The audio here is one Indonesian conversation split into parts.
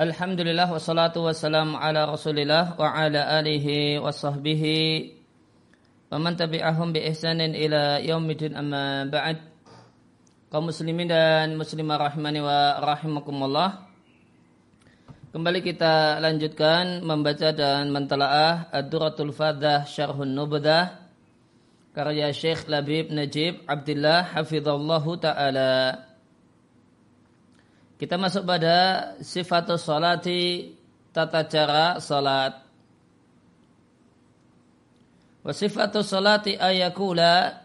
Alhamdulillah wassalatu wassalamu ala rasulillah wa ala alihi wa sahbihi wa man tabi'ahum bi ihsanin ila yaumidin amma ba'd. Kaum muslimin dan muslimah rahimani wa rahimakumullah. Kembali kita lanjutkan membaca dan mentelaah Ad-Duratul Fadah Syarhun Nubdah karya Syekh Labib Najib Abdullah Hafizallahu Ta'ala kita masuk pada sifatus salati tata cara salat. Wa sifatus salati ayakula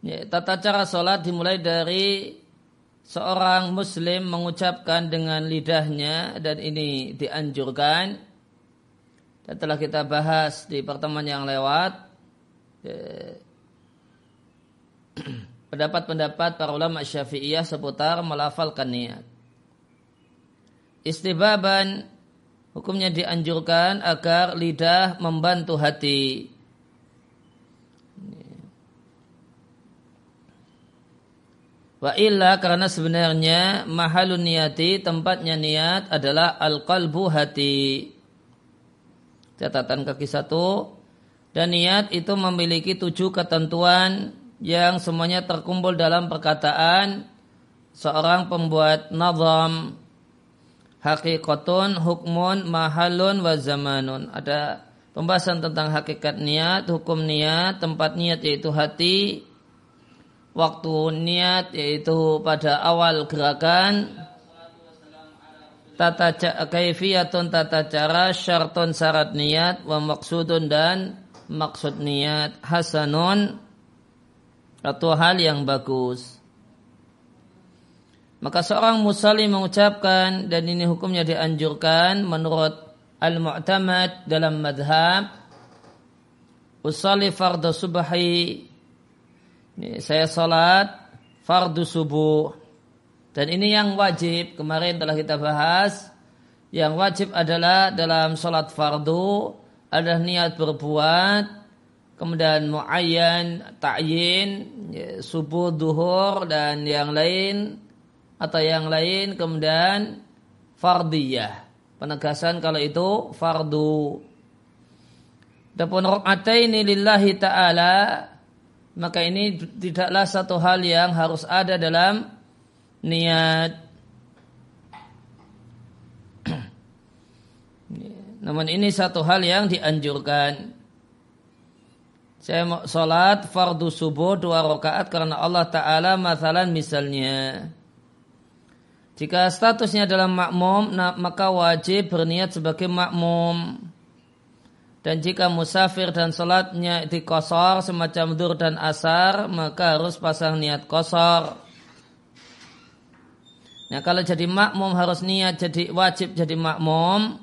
ya, tata cara salat dimulai dari seorang muslim mengucapkan dengan lidahnya dan ini dianjurkan dan telah kita bahas di pertemuan yang lewat ya, pendapat-pendapat para ulama syafi'iyah seputar melafalkan niat. Istibaban hukumnya dianjurkan agar lidah membantu hati. Wa illa karena sebenarnya mahalun niyati tempatnya niat adalah al-qalbu hati. Catatan kaki satu. Dan niat itu memiliki tujuh ketentuan yang semuanya terkumpul dalam perkataan seorang pembuat nazam. Hakikatun hukmun mahalun wa zamanun. Ada pembahasan tentang hakikat niat hukum niat tempat niat yaitu hati waktu niat yaitu pada awal gerakan. Tata kaifiyatun tata cara syartun syarat niat wa maksudun dan maksud niat. Hasanun atau hal yang bagus. Maka seorang musalli mengucapkan dan ini hukumnya dianjurkan menurut al-mu'tamad dalam madhab usalli fardu subahi saya salat fardu subuh. Dan ini yang wajib. Kemarin telah kita bahas yang wajib adalah dalam salat fardu adalah niat berbuat kemudian muayyan, ta'yin, ya, subuh, duhur dan yang lain atau yang lain kemudian fardiyah. Penegasan kalau itu fardu. Adapun ini lillahi ta'ala maka ini tidaklah satu hal yang harus ada dalam niat. Namun ini satu hal yang dianjurkan. Saya mau sholat fardu subuh dua rakaat karena Allah Ta'ala masalan misalnya. Jika statusnya adalah makmum, maka wajib berniat sebagai makmum. Dan jika musafir dan sholatnya di kosor semacam dur dan asar, maka harus pasang niat kosor. Nah kalau jadi makmum harus niat jadi wajib jadi makmum.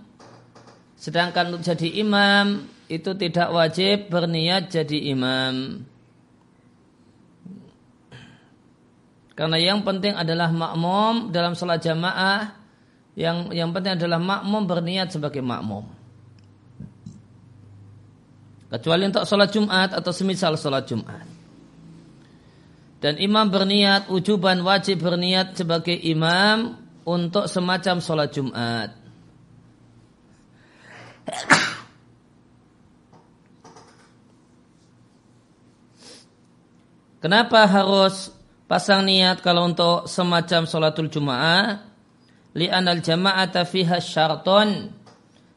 Sedangkan untuk jadi imam itu tidak wajib berniat jadi imam. Karena yang penting adalah makmum dalam sholat jamaah. Yang yang penting adalah makmum berniat sebagai makmum. Kecuali untuk sholat Jumat atau semisal sholat Jumat. Dan imam berniat, ujuban wajib berniat sebagai imam untuk semacam sholat Jumat. Kenapa harus pasang niat kalau untuk semacam sholatul jum'ah? Li'anal jama'ata fiha syarton.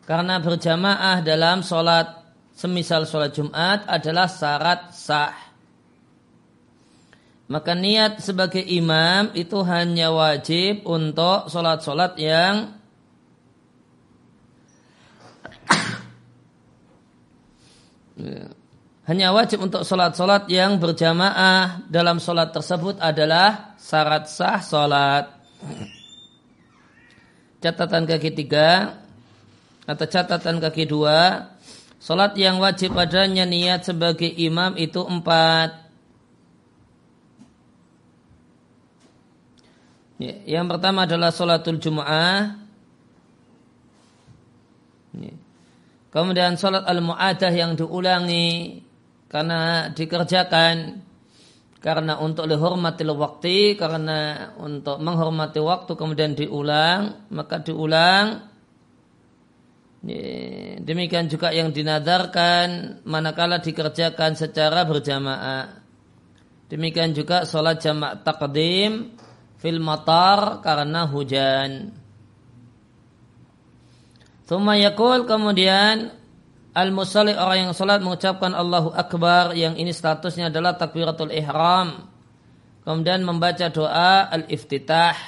Karena berjamaah dalam sholat semisal sholat Jumat adalah syarat sah. Maka niat sebagai imam itu hanya wajib untuk sholat-sholat yang yeah hanya wajib untuk sholat-sholat yang berjamaah dalam sholat tersebut adalah syarat sah sholat. Catatan kaki tiga atau catatan kaki dua, sholat yang wajib padanya niat sebagai imam itu empat. Ya, yang pertama adalah sholatul jum'ah. Ya. Kemudian sholat al-mu'adah yang diulangi karena dikerjakan karena untuk lihormatil waktu karena untuk menghormati waktu kemudian diulang maka diulang. Demikian juga yang dinadarkan manakala dikerjakan secara berjamaah. Demikian juga sholat jamak takdim fil matar karena hujan. Thumma yakul kemudian Al-musalli orang yang salat mengucapkan Allahu Akbar yang ini statusnya adalah takbiratul ihram. Kemudian membaca doa al-iftitah.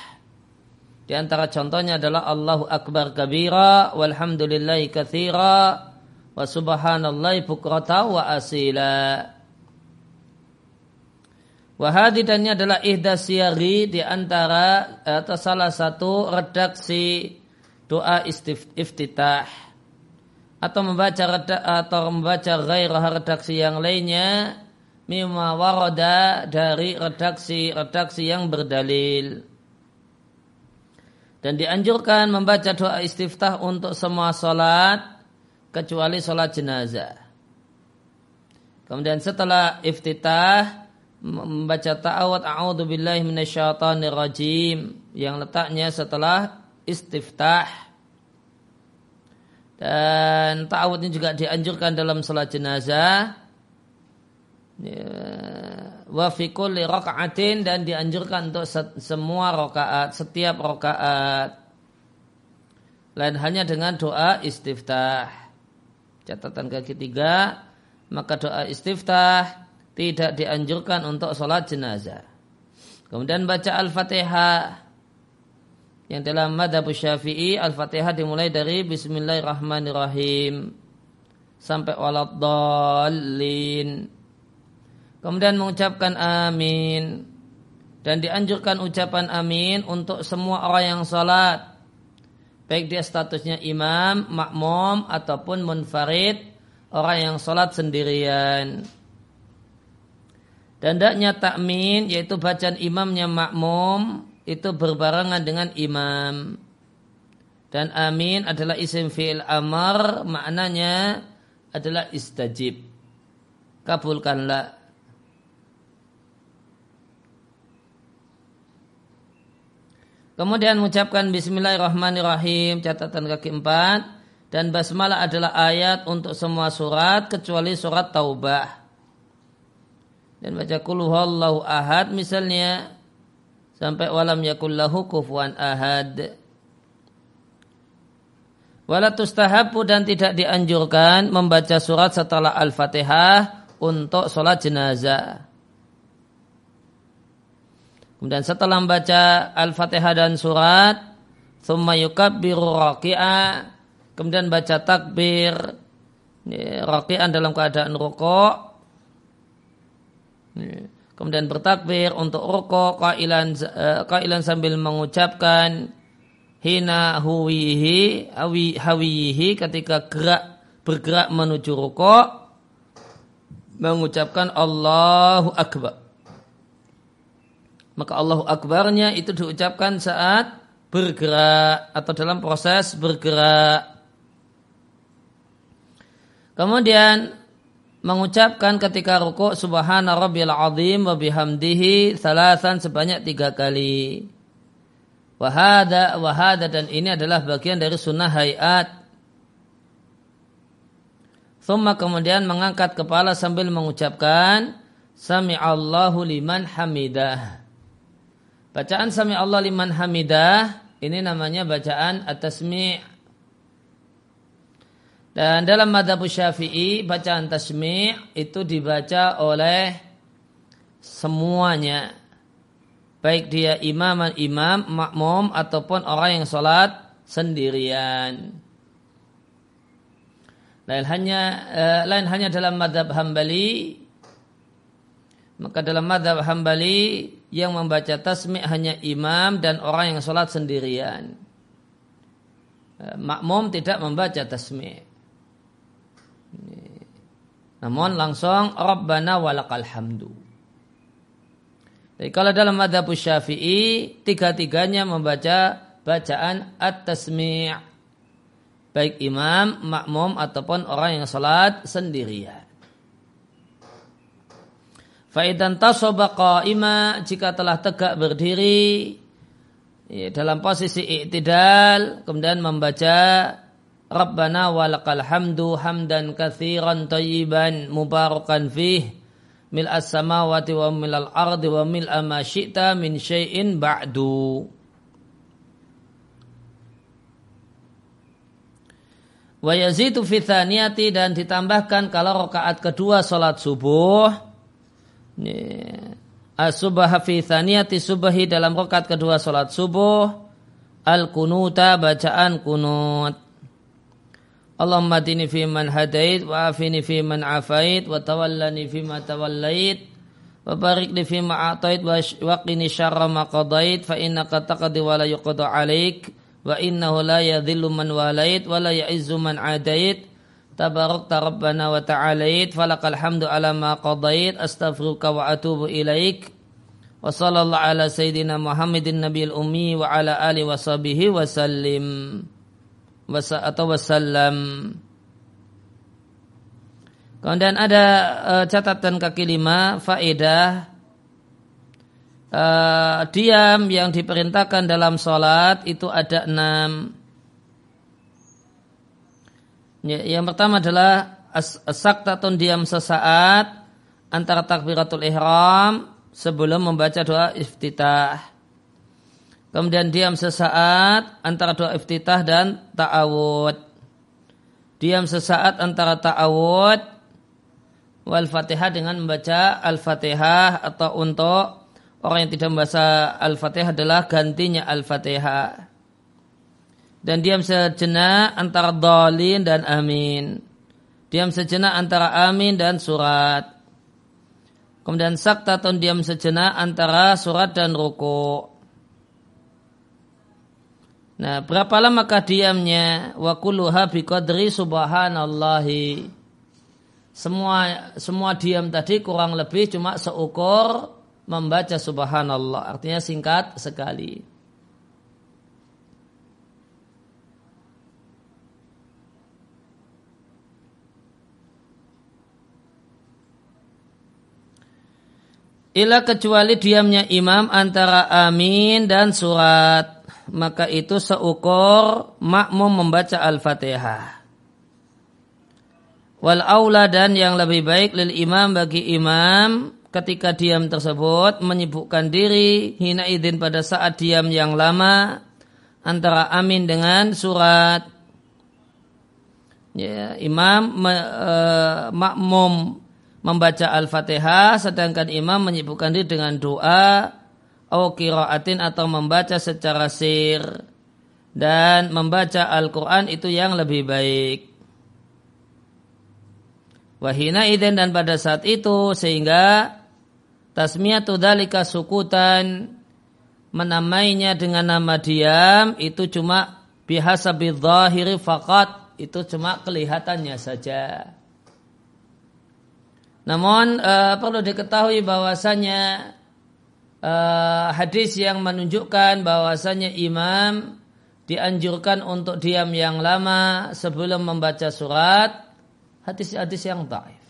Di antara contohnya adalah Allahu Akbar kabira walhamdulillahi kathira wa subhanallahi bukrata wa asila. Wahadi dan ini adalah ihdas di antara atau salah satu redaksi doa iftitah atau membaca atau membaca gairah redaksi yang lainnya mimma warada dari redaksi-redaksi yang berdalil dan dianjurkan membaca doa istiftah untuk semua solat kecuali solat jenazah. Kemudian setelah iftitah membaca ta'awud a'udzu billahi minasyaitonir rajim yang letaknya setelah istiftah dan ta'awud ini juga dianjurkan dalam salat jenazah. Ya, wa fi kulli raka'atin dan dianjurkan untuk semua rakaat, setiap rakaat. Lain hanya dengan doa istiftah. Catatan kaki tiga, maka doa istiftah tidak dianjurkan untuk sholat jenazah. Kemudian baca Al-Fatihah yang dalam madhab syafi'i Al-Fatihah dimulai dari Bismillahirrahmanirrahim sampai waladhalin. Kemudian mengucapkan amin dan dianjurkan ucapan amin untuk semua orang yang salat baik dia statusnya imam, makmum ataupun munfarid orang yang salat sendirian. Dan tidaknya takmin yaitu bacaan imamnya makmum itu berbarengan dengan imam. Dan amin adalah isim fi'il amar, maknanya adalah istajib. Kabulkanlah. Kemudian mengucapkan bismillahirrahmanirrahim, catatan kaki empat. Dan basmalah adalah ayat untuk semua surat kecuali surat taubah. Dan baca kulhuallahu ahad misalnya sampai walam yakul lahu kufuan ahad. Wala tustahabu dan tidak dianjurkan membaca surat setelah Al-Fatihah untuk sholat jenazah. Kemudian setelah membaca Al-Fatihah dan surat, thumma yukabbiru raki'a, kemudian baca takbir, raki'an dalam keadaan rukuk, kemudian bertakbir untuk rukuk kailan kailan sambil mengucapkan hina huwihi awi hawihi ketika gerak bergerak menuju rukuk mengucapkan Allahu akbar. Maka Allahu akbarnya itu diucapkan saat bergerak atau dalam proses bergerak. Kemudian mengucapkan ketika rukuk subhana rabbil azim wa bihamdihi salasan sebanyak tiga kali. Wahada, wahada dan ini adalah bagian dari sunnah hayat. Thumma kemudian mengangkat kepala sambil mengucapkan Sami Allahu liman hamidah. Bacaan Sami Allah liman hamidah ini namanya bacaan at-tasmi' Dan dalam madhab syafi'i bacaan tasmi' itu dibaca oleh semuanya. Baik dia imam, imam, makmum ataupun orang yang sholat sendirian. Lain hanya eh, lain hanya dalam madhab hambali. Maka dalam madhab hambali yang membaca tasmi' hanya imam dan orang yang sholat sendirian. Eh, makmum tidak membaca tasmi'. Namun langsung Rabbana walakal hamdu. Jadi kalau dalam madhab syafi'i, tiga-tiganya membaca bacaan at-tasmi' baik imam, makmum ataupun orang yang salat sendirian. Faidan tasoba qaima jika telah tegak berdiri ya, dalam posisi i'tidal kemudian membaca Rabbana walakal hamdu hamdan kathiran tayyiban mubarakan fih mil as-samawati wa mil al-ardi wa mil ma syi'ta min syai'in ba'du. Wa yazidu fi dan ditambahkan kalau rakaat kedua salat subuh As-subah fi thaniyati subahi dalam rakaat kedua salat subuh al-kunuta bacaan kunut. Allahumma dini fi man hadait wa afini fi man afait wa tawallani fi ma tawallait wa barik li fi ma atait wa qini syarra ma qadait fa innaka taqdi wa la yuqda alaik wa innahu la yadhillu man walait wa la ya'izzu man adait. Tabarok rabbana wa ta'alait falakal hamdu ala ma qadait astaghfiruka wa atubu ilaik. Wa sallallahu ala sayyidina Muhammadin nabiyil ummi wa ala ali wa sahbihi wa sallim atau wasallam. Kemudian ada uh, catatan kaki lima faedah. Uh, diam yang diperintahkan dalam sholat itu ada enam. Ya, yang pertama adalah as-saktatun diam sesaat antara takbiratul ihram sebelum membaca doa iftitah. Kemudian diam sesaat antara doa iftitah dan ta'awud. Diam sesaat antara ta'awud wal fatihah dengan membaca al-fatihah atau untuk orang yang tidak membaca al-fatihah adalah gantinya al-fatihah dan diam sejenak antara dalin dan amin. Diam sejenak antara amin dan surat. Kemudian saktatun diam sejenak antara surat dan ruku. Nah, berapa lamakah diamnya? Wa kulluha biqadri subhanallahi. Semua semua diam tadi kurang lebih cuma seukur membaca subhanallah. Artinya singkat sekali. Ila kecuali diamnya imam antara amin dan surat. Maka itu seukur makmum membaca Al-Fatihah. Wal aula dan yang lebih baik lil imam bagi imam ketika diam tersebut menyibukkan diri hina idin pada saat diam yang lama antara amin dengan surat. Ya, imam me, e, makmum membaca Al-Fatihah sedangkan imam menyibukkan diri dengan doa kiraatin atau membaca secara sir dan membaca Al-Quran itu yang lebih baik. Wahina idin dan pada saat itu sehingga tasmiyatu dalika sukutan menamainya dengan nama diam itu cuma bihasa bidzahiri fakat itu cuma kelihatannya saja. Namun uh, perlu diketahui bahwasanya uh, hadis yang menunjukkan bahwasanya imam dianjurkan untuk diam yang lama sebelum membaca surat hadis-hadis yang taif.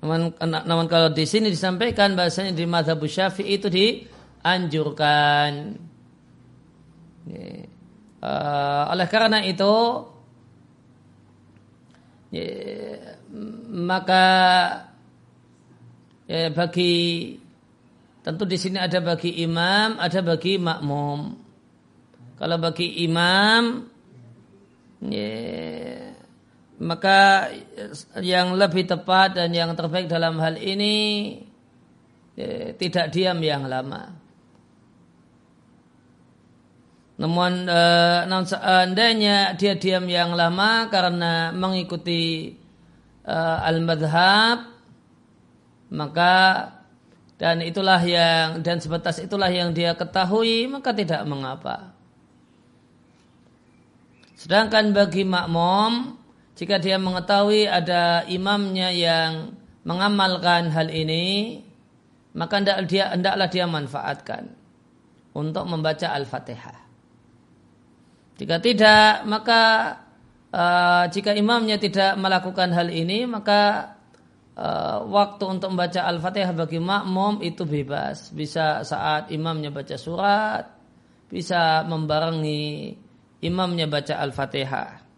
Namun, namun kalau di sini disampaikan bahasanya di madhab syafi'i itu dianjurkan. Uh, oleh karena itu maka ya, bagi tentu di sini ada bagi imam, ada bagi makmum. Kalau bagi imam ya, maka yang lebih tepat dan yang terbaik dalam hal ini ya, tidak diam yang lama. Namun, e, namun seandainya dia diam yang lama karena mengikuti e, al-madhab, maka dan itulah yang dan sebatas itulah yang dia ketahui maka tidak mengapa. Sedangkan bagi makmum jika dia mengetahui ada imamnya yang mengamalkan hal ini maka hendaklah dia hendaklah dia manfaatkan untuk membaca al-Fatihah. Jika tidak, maka uh, jika imamnya tidak melakukan hal ini maka uh, waktu untuk membaca Al-Fatihah bagi makmum itu bebas. Bisa saat imamnya baca surat, bisa membarengi imamnya baca Al-Fatihah.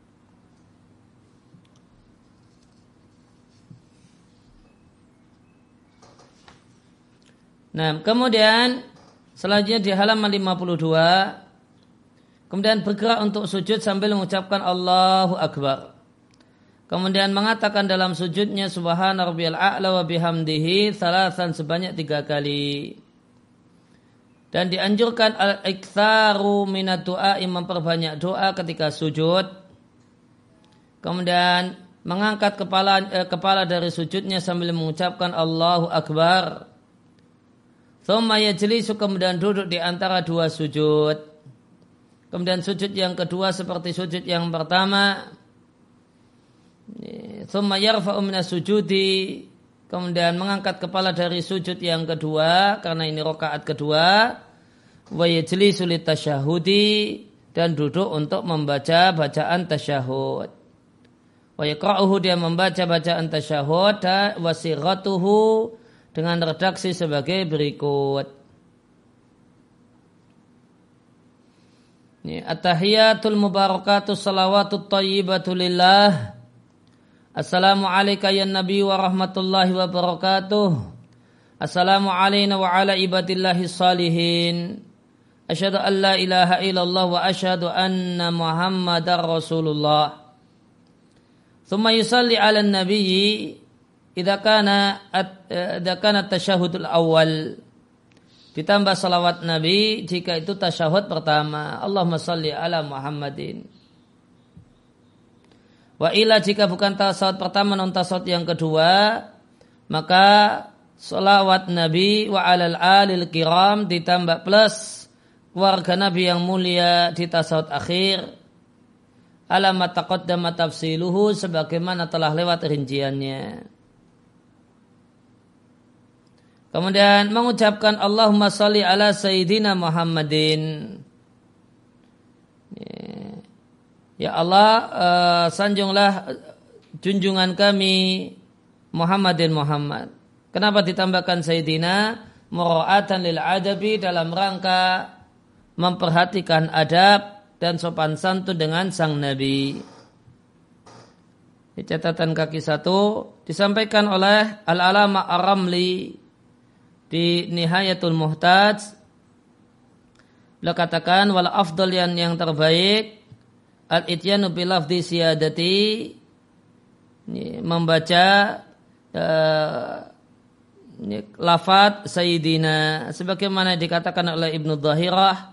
Nah, kemudian selanjutnya di halaman 52 kemudian bergerak untuk sujud sambil mengucapkan Allahu Akbar. Kemudian mengatakan dalam sujudnya subhana rabbiyal a'la wa bihamdihi salasan sebanyak tiga kali. Dan dianjurkan al-iktharu minat doa memperbanyak doa ketika sujud. Kemudian mengangkat kepala eh, kepala dari sujudnya sambil mengucapkan Allahu Akbar. Thumma yajlisu kemudian duduk di antara dua sujud. Kemudian sujud yang kedua seperti sujud yang pertama. Thumma yarfa'u sujudi. Kemudian mengangkat kepala dari sujud yang kedua karena ini rokaat kedua. Wa yajlisu tasyahudi dan duduk untuk membaca bacaan tasyahud. Wa yakra'uhu dia membaca bacaan tasyahud dan wasiratuhu dengan redaksi sebagai berikut. At-tahiyatul mubarakatus salawatut thayyibatu lillah. Assalamu alayka ya nabi wa rahmatullahi wa barakatuh. Assalamu alayna wa ala ibadillahi salihin. Asyhadu an la ilaha illallah wa asyhadu anna Muhammadar Rasulullah. Thumma yusalli ala nabiyyi idza kana idza kana tasyahudul awal ditambah salawat Nabi jika itu tasyahud pertama. Allahumma salli ala Muhammadin. Wa ila jika bukan tasyahud pertama non tasyahud yang kedua maka salawat Nabi wa alal alil kiram ditambah plus warga Nabi yang mulia di tasyahud akhir. Alamat taqaddama tafsiluhu sebagaimana telah lewat rinciannya Kemudian mengucapkan Allahumma salli ala Sayyidina Muhammadin. Ya Allah, uh, sanjunglah junjungan kami Muhammadin Muhammad. Kenapa ditambahkan Sayyidina? Mura'atan lil adabi dalam rangka memperhatikan adab dan sopan santun dengan sang Nabi. Di catatan kaki satu disampaikan oleh Al-Alama Ar-Ramli di Nihayatul Muhtaj beliau katakan wal afdal yang yang terbaik al ityanu bil lafzi siyadati membaca uh, lafat sayyidina sebagaimana dikatakan oleh Ibnu Dhahirah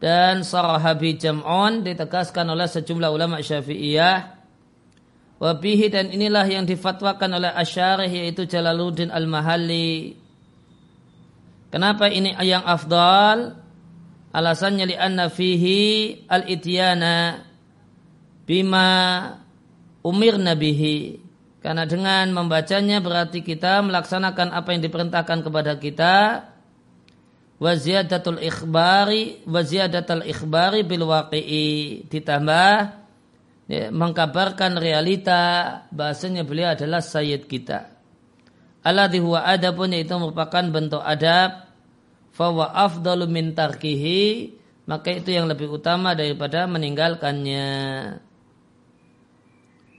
dan Sarahabi Jam'un ditegaskan oleh sejumlah ulama Syafi'iyah. Wabihi dan inilah yang difatwakan oleh Asyarih yaitu Jalaluddin Al-Mahalli Kenapa ini yang afdal? Alasannya li'anna fihi al-ityana bima umir nabihi. Karena dengan membacanya berarti kita melaksanakan apa yang diperintahkan kepada kita waziyadatul ikhbari waziyadatul ikhbari bil waqi'i ditambah ya, mengkabarkan realita bahasanya beliau adalah sayyid kita alladhi huwa adabun yaitu merupakan bentuk adab fawa afdalu min tarkihi maka itu yang lebih utama daripada meninggalkannya.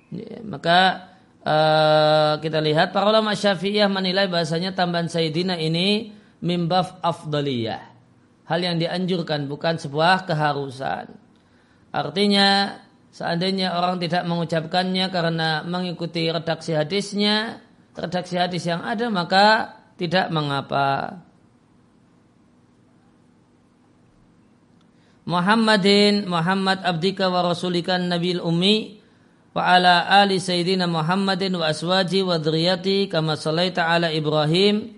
Ya, maka uh, kita lihat para ulama syafi'iyah menilai bahasanya tambahan Sayyidina ini mimbaf afdaliyah. Hal yang dianjurkan bukan sebuah keharusan. Artinya seandainya orang tidak mengucapkannya karena mengikuti redaksi hadisnya redaksi hadis yang ada maka tidak mengapa. Muhammadin Muhammad abdika wa rasulika nabil ummi wa ala ali sayyidina Muhammadin wa aswaji wa dhuriyati kama salaita ala Ibrahim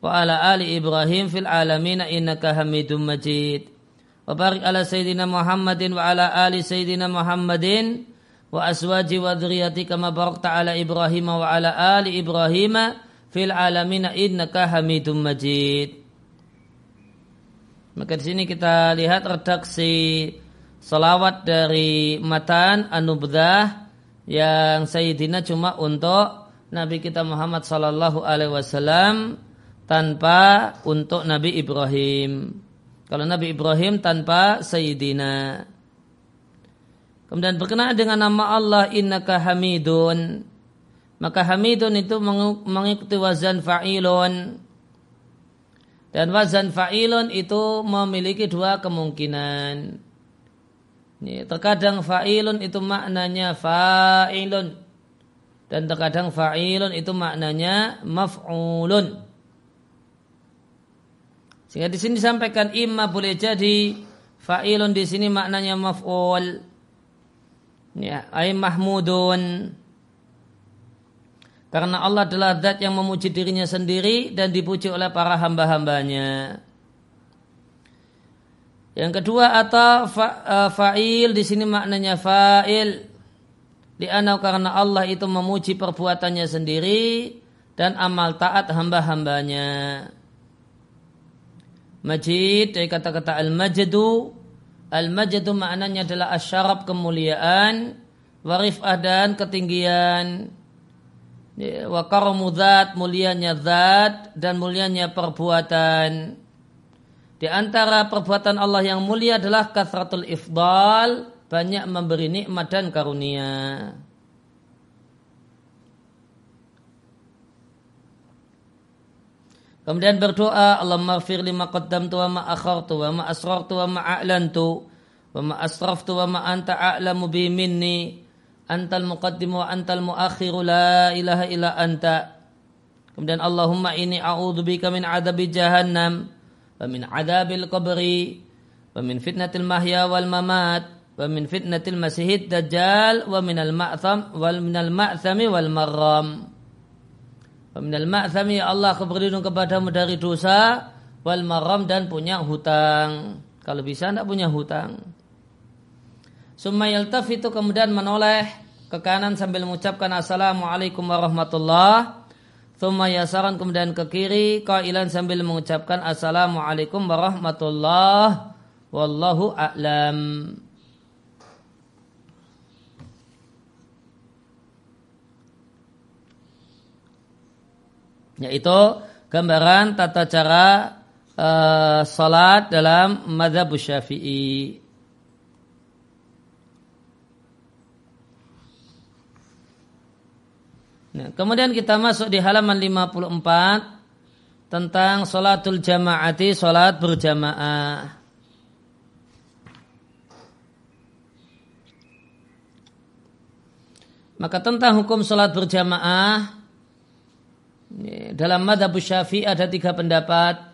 wa ala ali Ibrahim fil alamin innaka Hamidum Majid. Wa barik ala sayyidina Muhammadin wa ala ali sayyidina Muhammadin wa aswaji wa dzurriyyati kama barakta ala Ibrahim wa ala ali Ibrahim fil alamin innaka Hamidum Majid. Maka di sini kita lihat redaksi salawat dari matan anubdah yang Sayyidina cuma untuk Nabi kita Muhammad sallallahu alaihi wasallam tanpa untuk Nabi Ibrahim. Kalau Nabi Ibrahim tanpa Sayyidina. Kemudian berkenaan dengan nama Allah innaka hamidun. Maka hamidun itu mengikuti wazan fa'ilun. Dan wazan fa'ilun itu memiliki dua kemungkinan. Terkadang fa'ilun itu maknanya fa'ilun. Dan terkadang fa'ilun itu maknanya maf'ulun. Sehingga di sini disampaikan imma boleh jadi fa'ilun di sini maknanya maf'ul. Ya, ay mahmudun. Karena Allah adalah zat yang memuji dirinya sendiri dan dipuji oleh para hamba-hambanya. Yang kedua atau e, fa'il di sini maknanya fa'il. Di karena Allah itu memuji perbuatannya sendiri dan amal taat hamba-hambanya. Majid dari kata-kata al-majdu. Al-majdu maknanya adalah asyarab kemuliaan, warifah dan ketinggian. Ya, wa karamu zat, mulianya zat dan mulianya perbuatan. Di antara perbuatan Allah yang mulia adalah kasratul ifdal, banyak memberi nikmat dan karunia. Kemudian berdoa, Allah maghfir lima qaddamtu wa ma akhartu wa ma asrartu wa ma a'lantu wa ma wa ma anta a'lamu bi minni antal muqaddimu wa antal muakhiru la ilaha illa anta. Kemudian Allahumma ini a'udzubika min adabi jahannam wa min adabil qabri wa min fitnatil mahya wal mamat wa min fitnatil masihid dajjal wa min al ma'tham wal min al ma'thami wal marram. Minal ma'thami ya Allah aku berlindung kepadamu dari dosa wal maram dan punya hutang. Kalau bisa tidak punya hutang. Sumayal itu kemudian menoleh ke kanan sambil mengucapkan Assalamualaikum warahmatullah. Thumma kemudian ke kiri kailan sambil mengucapkan Assalamualaikum warahmatullah. Wallahu a'lam. yaitu gambaran tata cara uh, salat dalam madhab syafi'i. Nah, kemudian kita masuk di halaman 54 tentang salatul jamaati, salat berjamaah. Maka tentang hukum salat berjamaah dalam madhab syafi'i ada tiga pendapat.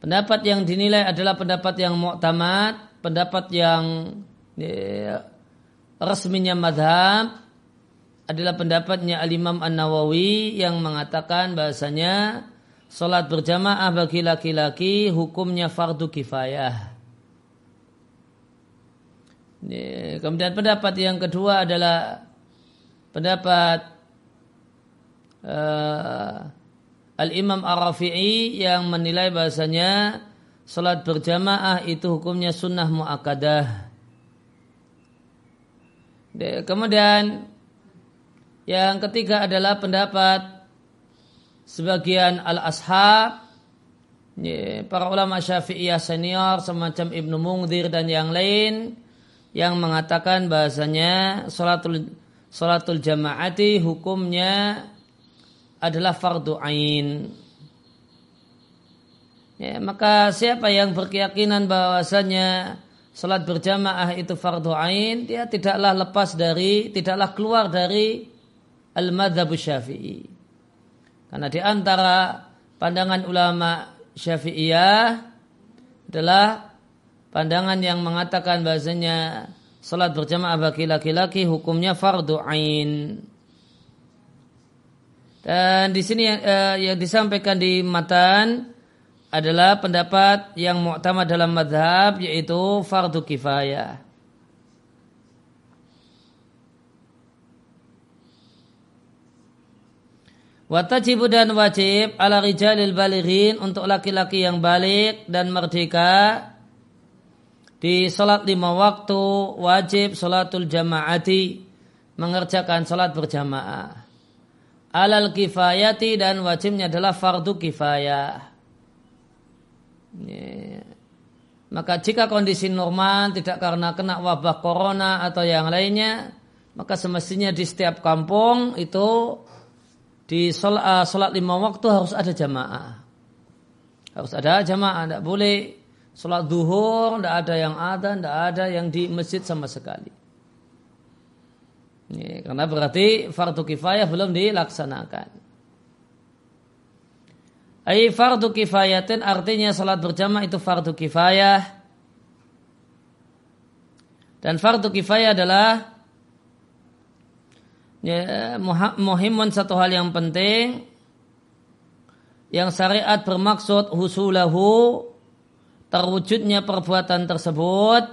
Pendapat yang dinilai adalah pendapat yang mu'tamad, pendapat yang resminya madhab adalah pendapatnya Al-Imam An-Nawawi yang mengatakan bahasanya Salat berjamaah bagi laki-laki hukumnya fardu kifayah. Kemudian pendapat yang kedua adalah pendapat uh, Al-Imam Ar-Rafi'i yang menilai bahasanya salat berjamaah itu hukumnya sunnah mu'akadah. Kemudian yang ketiga adalah pendapat sebagian al-ashab para ulama syafi'iyah senior semacam Ibnu Mungdir dan yang lain yang mengatakan bahasanya salatul Salatul jamaati hukumnya adalah fardu ain. Ya, maka siapa yang berkeyakinan bahwasanya salat berjamaah itu fardu ain, dia tidaklah lepas dari, tidaklah keluar dari al-madzhab syafi'i. Karena di antara pandangan ulama syafi'iyah adalah pandangan yang mengatakan bahasanya salat berjamaah bagi laki-laki hukumnya fardu ain. Dan di sini eh, yang disampaikan di matan adalah pendapat yang mu'tamad dalam madhab yaitu fardu kifayah. Watajibu dan wajib ala rijalil balighin untuk laki-laki yang balik dan merdeka di salat lima waktu wajib salatul jamaati mengerjakan salat berjamaah. Alal kifayati dan wajibnya adalah fardu kifayah. Maka jika kondisi normal tidak karena kena wabah corona atau yang lainnya, maka semestinya di setiap kampung itu di uh, sholat lima waktu harus ada jamaah. Harus ada jamaah, tidak boleh sholat duhur, tidak ada yang ada, tidak ada yang di masjid sama sekali. Ini, karena berarti fardu kifayah belum dilaksanakan. Ai fardu kifayatin artinya sholat berjamaah itu fardu kifayah. Dan fardu kifayah adalah ya, muhimun satu hal yang penting yang syariat bermaksud husulahu terwujudnya perbuatan tersebut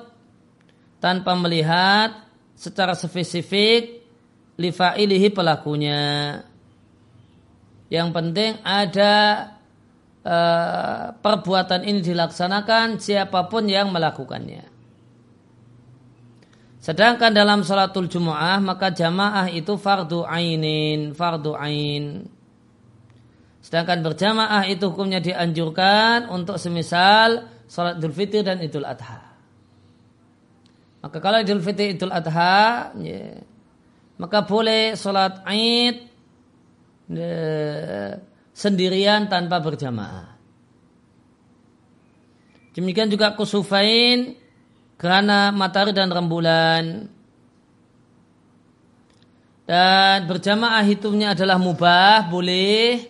tanpa melihat secara spesifik lifailihi pelakunya. Yang penting ada uh, perbuatan ini dilaksanakan siapa pun yang melakukannya. Sedangkan dalam salatul Jumu'ah maka jamaah itu fardu ainin, fardu ain. Sedangkan berjamaah itu hukumnya dianjurkan untuk semisal salat Idul Fitri dan Idul Adha. Maka kalau Idul Fitri Idul Adha, ya, maka boleh salat Aid ya, sendirian tanpa berjamaah. Demikian juga kusufain karena matahari dan rembulan. Dan berjamaah hitungnya adalah mubah boleh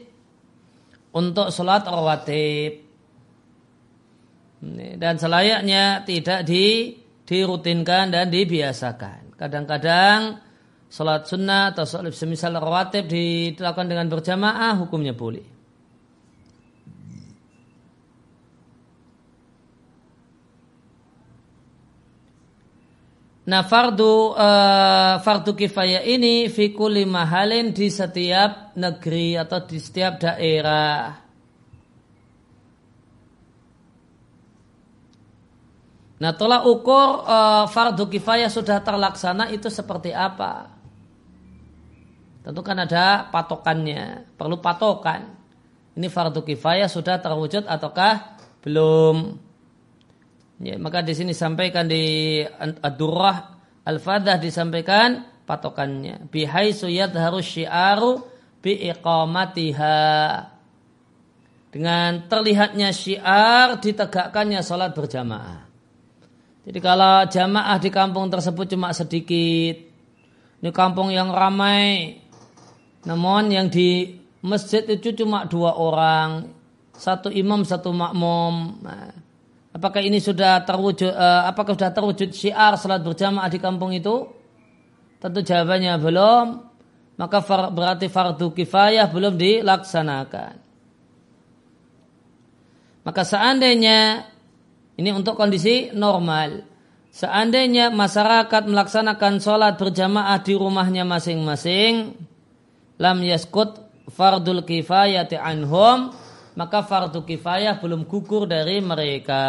untuk sholat rawatib dan selayaknya tidak di dirutinkan dan dibiasakan. Kadang-kadang sholat sunnah atau sholat semisal rawatib dilakukan dengan berjamaah hukumnya boleh Nah fardu uh, fardu kifayah ini fi kulli mahalin di setiap negeri atau di setiap daerah. Nah tolak ukur uh, fardu kifayah sudah terlaksana itu seperti apa? Tentu kan ada patokannya, perlu patokan. Ini fardu kifayah sudah terwujud ataukah belum? Ya, maka di sini sampaikan di Ad-Durrah Al-Fadah disampaikan patokannya. Bihai suyat harus syiaru bi iqamatiha. Dengan terlihatnya syiar ditegakkannya sholat berjamaah. Jadi kalau jamaah di kampung tersebut cuma sedikit, ini kampung yang ramai, namun yang di masjid itu cuma dua orang, satu imam satu makmum. Nah, Apakah ini sudah terwujud uh, apakah sudah terwujud syiar salat berjamaah di kampung itu? Tentu jawabannya belum. Maka berarti fardu kifayah belum dilaksanakan. Maka seandainya ini untuk kondisi normal. Seandainya masyarakat melaksanakan sholat berjamaah di rumahnya masing-masing, lam yaskut fardul kifayati anhum, maka fardu kifayah belum gugur dari mereka.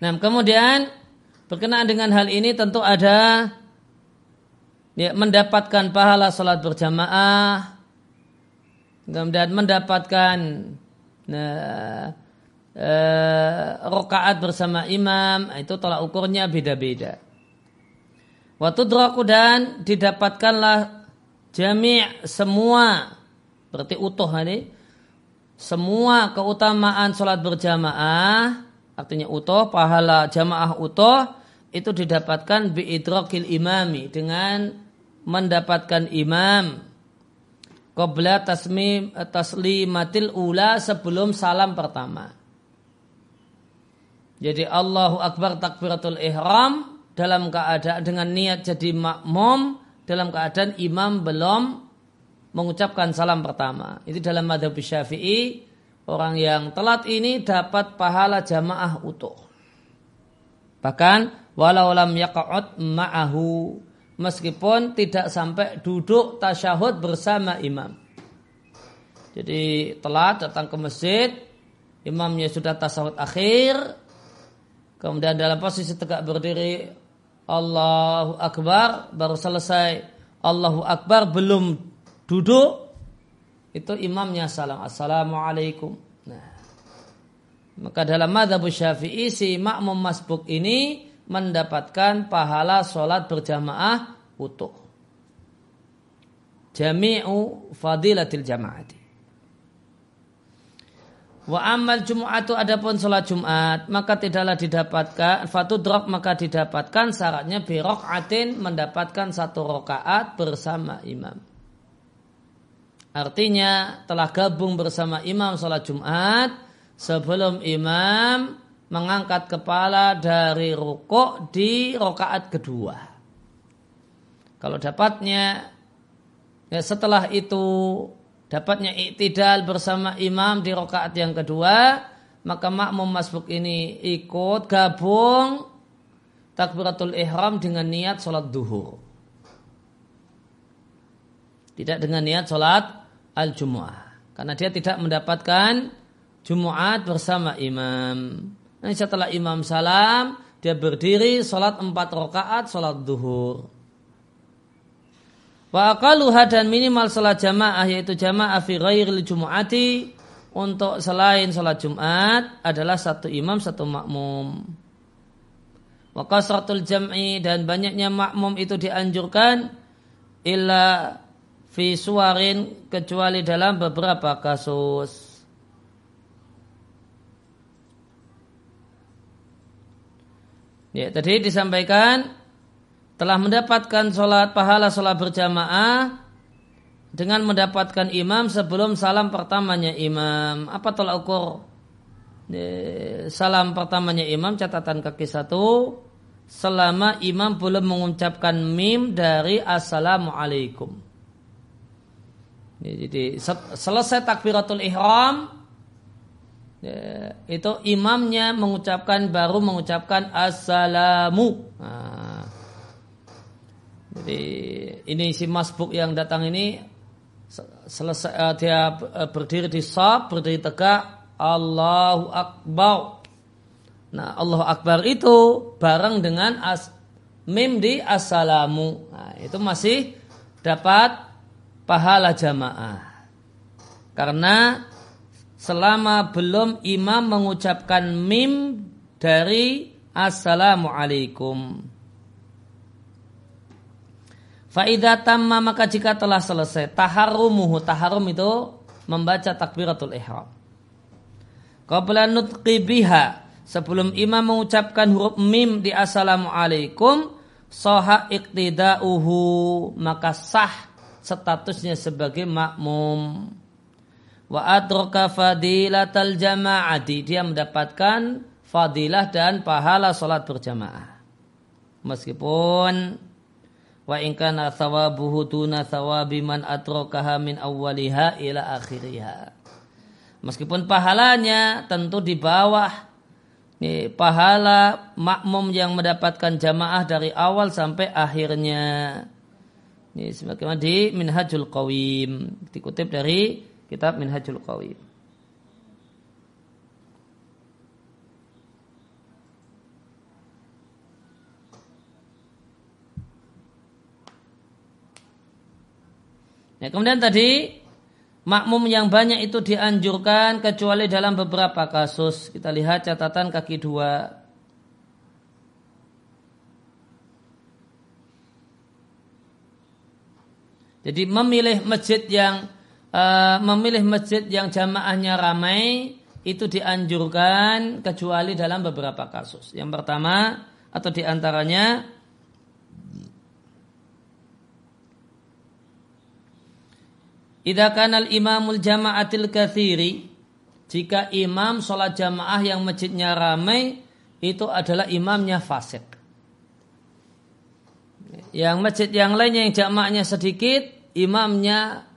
Nah, kemudian berkenaan dengan hal ini tentu ada ya, mendapatkan pahala sholat berjamaah kemudian mendapatkan nah, eh, rokaat bersama imam itu tolak ukurnya beda-beda. Waktu draku dan didapatkanlah jami' semua berarti utuh ini semua keutamaan sholat berjamaah artinya utuh pahala jamaah utuh itu didapatkan biidrokil imami dengan mendapatkan imam qabla tasmim taslimatil ula sebelum salam pertama. Jadi Allahu Akbar takbiratul ihram dalam keadaan dengan niat jadi makmum dalam keadaan imam belum mengucapkan salam pertama. Itu dalam madhab syafi'i orang yang telat ini dapat pahala jamaah utuh. Bahkan walau lam yaqa'ud ma'ahu. Meskipun tidak sampai duduk tasyahud bersama imam. Jadi telat datang ke masjid, imamnya sudah tasyahud akhir, kemudian dalam posisi tegak berdiri Allahu Akbar baru selesai. Allahu Akbar belum duduk itu imamnya salam. Assalamualaikum. Nah. Maka dalam madhab syafi'i si makmum masbuk ini mendapatkan pahala sholat berjamaah utuh jami'u fadilatil jama'ati Wa amal Jum'atu adapun sholat Jumat maka tidaklah didapatkan fatu drop maka didapatkan syaratnya atin mendapatkan satu rokaat bersama imam. Artinya telah gabung bersama imam sholat Jumat sebelum imam mengangkat kepala dari rukuk di rokaat kedua. Kalau dapatnya ya setelah itu dapatnya iktidal bersama imam di rokaat yang kedua, maka makmum masbuk ini ikut gabung takbiratul ihram dengan niat sholat duhur. Tidak dengan niat sholat al-jumu'ah. Karena dia tidak mendapatkan Jumu'at bersama imam. Nah, setelah imam salam, dia berdiri sholat empat rakaat sholat duhur. Wa aqaluha dan minimal salat jamaah yaitu jamaah fi ghairil jumu'ati untuk selain salat Jumat adalah satu imam satu makmum. Wa kasratul jam'i dan banyaknya makmum itu dianjurkan illa fi suwarin kecuali dalam beberapa kasus. Ya, tadi disampaikan telah mendapatkan sholat pahala sholat berjamaah dengan mendapatkan imam sebelum salam pertamanya imam. Apa tolak ukur salam pertamanya imam catatan kaki satu selama imam belum mengucapkan mim dari assalamualaikum. Jadi selesai takbiratul ihram itu imamnya mengucapkan baru mengucapkan assalamu. Nah, jadi ini si masbuk yang datang ini selesai uh, dia uh, berdiri di sab, berdiri tegak, Allahu Akbar. Nah, Allahu Akbar itu bareng dengan as, mim di assalamu. Nah, itu masih dapat pahala jamaah. Karena selama belum imam mengucapkan mim dari assalamualaikum. Faidah tamma maka jika telah selesai taharumuhu taharum itu membaca takbiratul ihram. Qabla nutqi biha sebelum imam mengucapkan huruf mim di assalamualaikum soha iktidauhu maka sah statusnya sebagai makmum. Wa adraka fadilatal jama'ati dia mendapatkan fadilah dan pahala salat berjamaah. Meskipun wa in kana thawabuhu tuna thawabi man atrakaha min awwaliha ila akhiriha. Meskipun pahalanya tentu di bawah nih, pahala makmum yang mendapatkan jamaah dari awal sampai akhirnya. Ini sebagaimana di Minhajul Qawim dikutip dari kitab Minhajul Qawim. Ya, kemudian tadi makmum yang banyak itu dianjurkan kecuali dalam beberapa kasus. Kita lihat catatan kaki dua. Jadi memilih masjid yang uh, memilih masjid yang jamaahnya ramai itu dianjurkan kecuali dalam beberapa kasus. Yang pertama atau di antaranya Idza kanal imamul jama'atil kathiri jika imam sholat jamaah yang masjidnya ramai itu adalah imamnya fasik. Yang masjid yang lainnya yang jamaknya sedikit, imamnya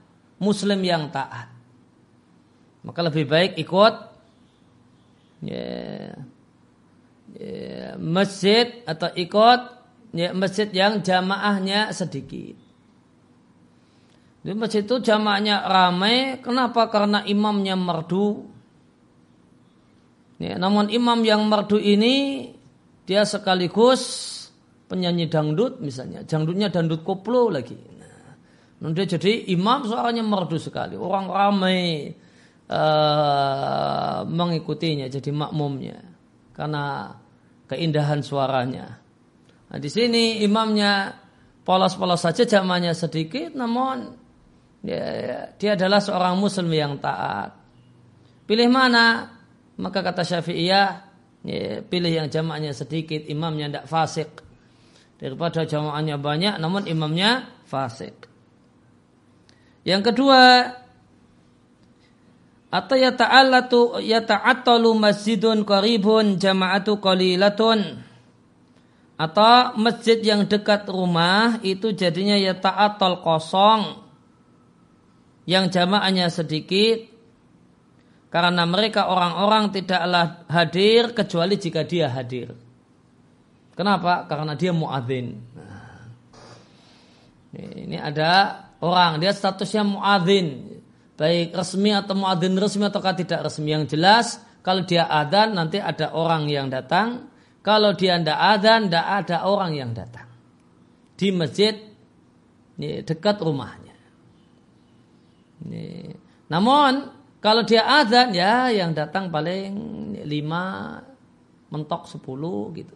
muslim yang taat. Maka lebih baik ikut ya, ya, masjid atau ikut ya, masjid yang jamaahnya sedikit. Di masjid itu jamaahnya ramai. Kenapa? Karena imamnya merdu. Ya, namun imam yang merdu ini dia sekaligus penyanyi dangdut misalnya. Dangdutnya dangdut koplo lagi. Nah, dia jadi imam suaranya merdu sekali. Orang ramai uh, mengikutinya jadi makmumnya karena keindahan suaranya. Nah, di sini imamnya polos-polos saja zamannya sedikit, namun ya, ya, dia adalah seorang muslim yang taat. Pilih mana? Maka kata Syafi'iyah, ya, pilih yang jamaknya sedikit, imamnya tidak fasik. Daripada jamaknya banyak, namun imamnya fasik. Yang kedua, atau ya ta'allatu ya masjidun qaribun jama'atu qalilatun atau masjid yang dekat rumah itu jadinya ya kosong yang jamaahnya sedikit karena mereka orang-orang tidaklah hadir kecuali jika dia hadir. Kenapa? Karena dia muadzin. Nah, ini ada orang dia statusnya muadzin, baik resmi atau muadzin resmi atau tidak resmi yang jelas. Kalau dia adzan nanti ada orang yang datang. Kalau dia tidak adzan, tidak ada orang yang datang di masjid dekat rumahnya. Ini. Namun kalau dia azan ya yang datang paling lima mentok sepuluh gitu.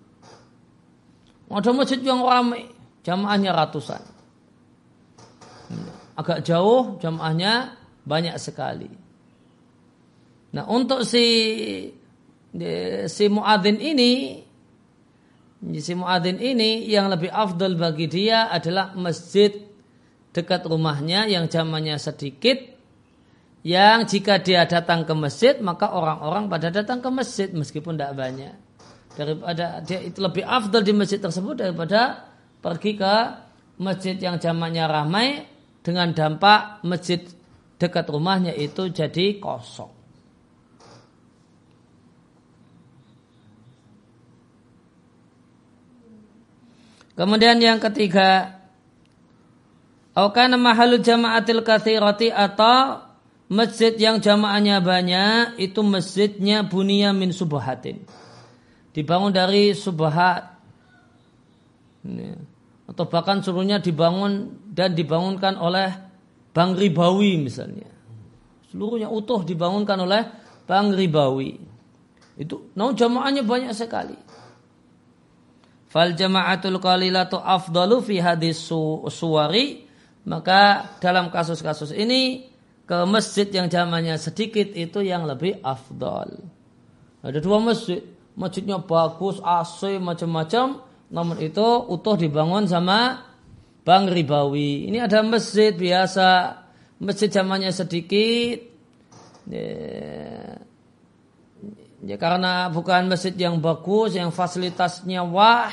Ada masjid yang ramai, jamaahnya ratusan. Agak jauh jamaahnya banyak sekali. Nah untuk si si muadzin ini si muadzin ini yang lebih afdal bagi dia adalah masjid dekat rumahnya yang zamannya sedikit yang jika dia datang ke masjid maka orang-orang pada datang ke masjid meskipun tidak banyak daripada dia itu lebih afdal di masjid tersebut daripada pergi ke masjid yang zamannya ramai dengan dampak masjid dekat rumahnya itu jadi kosong. Kemudian yang ketiga Aukana mahalu jamaatil kathirati atau masjid yang jamaahnya banyak itu masjidnya bunia min subahatin. Dibangun dari subahat. Atau bahkan suruhnya dibangun dan dibangunkan oleh Bang Ribawi misalnya. Seluruhnya utuh dibangunkan oleh Bang Ribawi. Itu namun jamaahnya banyak sekali. Fal jama'atul qalilatu afdalu fi hadis suwari maka dalam kasus-kasus ini ke masjid yang zamannya sedikit itu yang lebih afdol. Ada dua masjid, masjidnya bagus, AC macam-macam, namun itu utuh dibangun sama Bang Ribawi. Ini ada masjid biasa, masjid zamannya sedikit. Ya, ya karena bukan masjid yang bagus, yang fasilitasnya wah.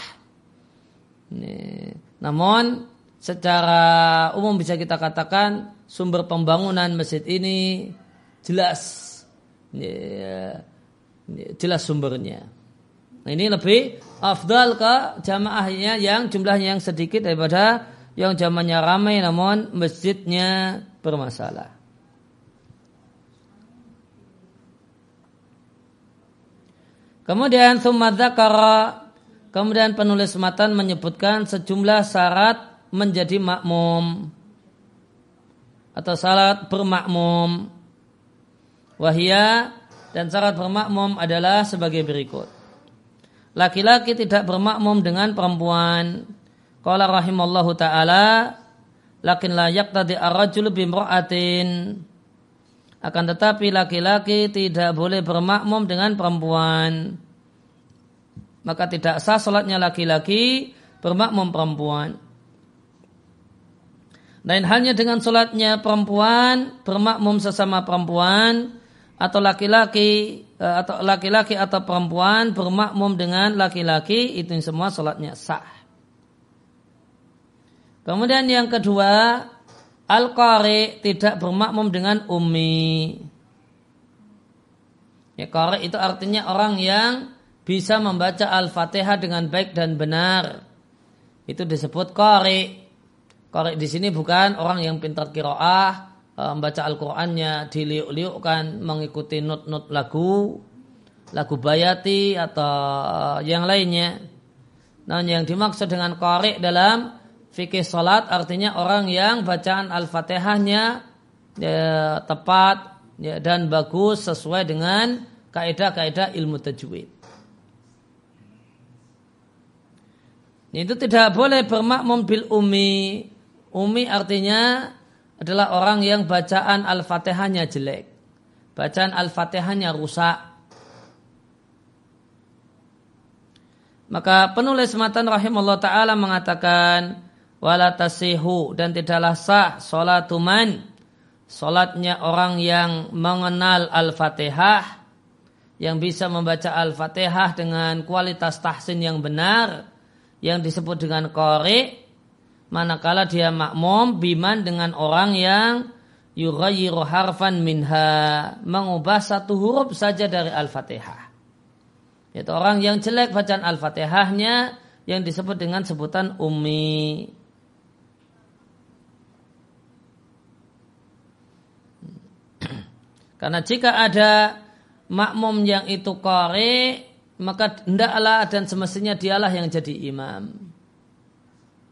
Ya, namun secara umum bisa kita katakan sumber pembangunan masjid ini jelas ya, jelas sumbernya. Nah, ini lebih afdal ke jamaahnya yang jumlahnya yang sedikit daripada yang zamannya ramai namun masjidnya bermasalah. Kemudian kemudian penulis matan menyebutkan sejumlah syarat menjadi makmum atau salat bermakmum. Wahia dan syarat bermakmum adalah sebagai berikut. Laki-laki tidak bermakmum dengan perempuan. Qala rahimallahu taala lakin la yaqtadi ar-rajulu bimra'atin. Akan tetapi laki-laki tidak boleh bermakmum dengan perempuan. Maka tidak sah salatnya laki-laki bermakmum perempuan. Lain halnya dengan sholatnya perempuan bermakmum sesama perempuan atau laki-laki eh, atau laki-laki atau perempuan bermakmum dengan laki-laki itu semua sholatnya sah. Kemudian yang kedua, al-qari tidak bermakmum dengan ummi. Ya, qari itu artinya orang yang bisa membaca Al-Fatihah dengan baik dan benar. Itu disebut qari. Qari di sini bukan orang yang pintar kiroah, membaca Al-Qur'annya diliuk-liukkan mengikuti not-not lagu, lagu bayati atau eh, yang lainnya. Nah, yang dimaksud dengan qari dalam fikih salat artinya orang yang bacaan Al-Fatihahnya ya, tepat ya, dan bagus sesuai dengan kaidah-kaidah ilmu tajwid. Itu tidak boleh bermakmum bil umi. Umi artinya adalah orang yang bacaan Al-Fatihahnya jelek. Bacaan Al-Fatihahnya rusak. Maka penulis matan rahimahullah ta'ala mengatakan wala tasihu dan tidaklah sah salatuman salatnya orang yang mengenal Al-Fatihah yang bisa membaca Al-Fatihah dengan kualitas tahsin yang benar yang disebut dengan qari manakala dia makmum biman dengan orang yang yughayyiru harfan minha mengubah satu huruf saja dari Al-Fatihah. Itu orang yang jelek bacaan Al-Fatihahnya yang disebut dengan sebutan ummi. Karena jika ada makmum yang itu qari maka hendaklah dan semestinya dialah yang jadi imam.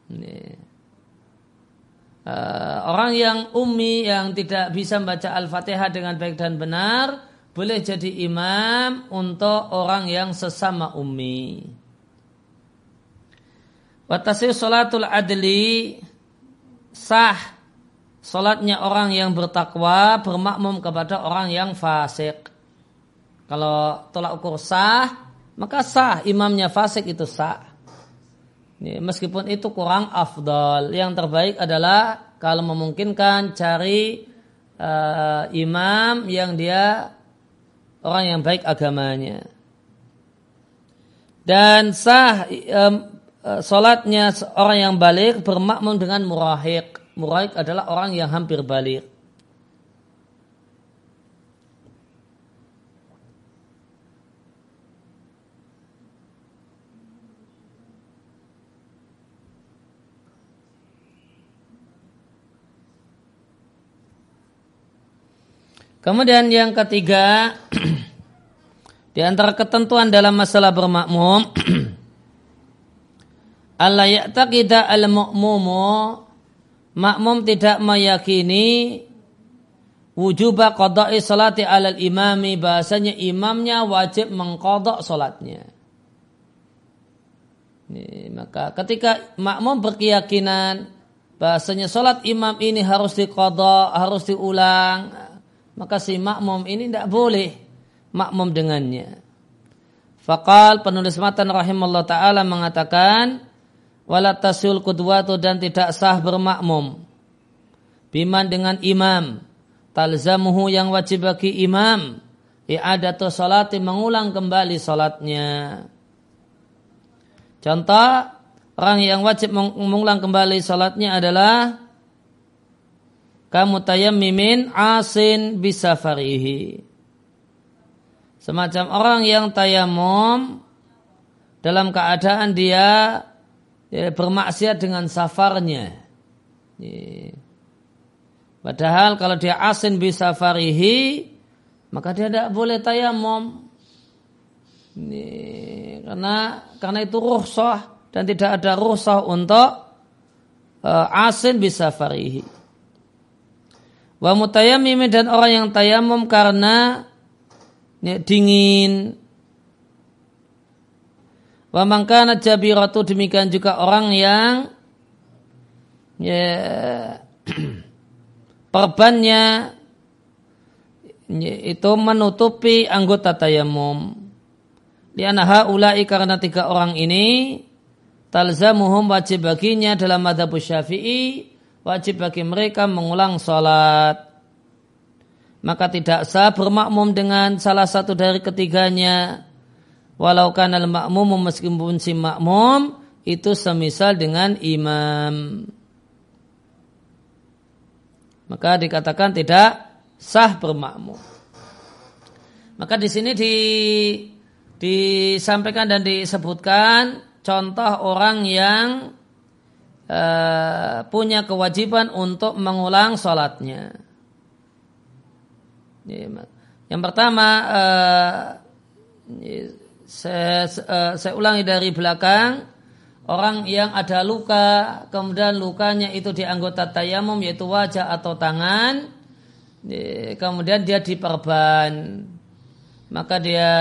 Ini. Uh, orang yang ummi yang tidak bisa membaca Al-Fatihah dengan baik dan benar boleh jadi imam untuk orang yang sesama ummi. Watasi salatul adli sah salatnya orang yang bertakwa bermakmum kepada orang yang fasik. Kalau tolak ukur sah maka sah imamnya fasik itu sah. Meskipun itu kurang afdol. Yang terbaik adalah kalau memungkinkan cari uh, imam yang dia orang yang baik agamanya. Dan sah um, solatnya orang yang balik bermakmum dengan murahik. Murahik adalah orang yang hampir balik. Kemudian yang ketiga di antara ketentuan dalam masalah bermakmum Allah ya'taqida al-mu'mumu makmum tidak meyakini wujuba qada'i salati alal imami bahasanya imamnya wajib mengkodok salatnya. Maka ketika makmum berkeyakinan bahasanya salat imam ini harus dikodok, harus diulang, maka si makmum ini tidak boleh makmum dengannya. Fakal penulis matan rahimallahu taala mengatakan wala tasul kudwatu dan tidak sah bermakmum biman dengan imam talzamuhu yang wajib bagi imam i'adatu salati mengulang kembali salatnya contoh orang yang wajib mengulang kembali salatnya adalah kamu tayammimin asin bisa farihi. Semacam orang yang tayamum dalam keadaan dia ya, bermaksiat dengan safarnya. Ya. Padahal kalau dia asin bisa farihi, maka dia tidak boleh tayamum. Karena karena itu ruhsah dan tidak ada ruhsah untuk uh, asin bisa farihi. Wa mutayammim dan orang yang tayamum karena ya, dingin. Wa mangkana jabiratu demikian juga orang yang ya perbannya ya, itu menutupi anggota tayamum. Lianaha ulai karena tiga orang ini talzamuhum wajib baginya dalam madhab syafi'i wajib bagi mereka mengulang sholat. Maka tidak sah bermakmum dengan salah satu dari ketiganya. Walau kanal makmum meskipun si makmum itu semisal dengan imam. maka dikatakan tidak sah bermakmum. Maka di sini di, disampaikan dan disebutkan contoh orang yang uh, punya kewajiban untuk mengulang sholatnya. Yang pertama, uh, saya, uh, saya ulangi dari belakang, orang yang ada luka, kemudian lukanya itu di anggota tayamum yaitu wajah atau tangan, kemudian dia diperban, maka dia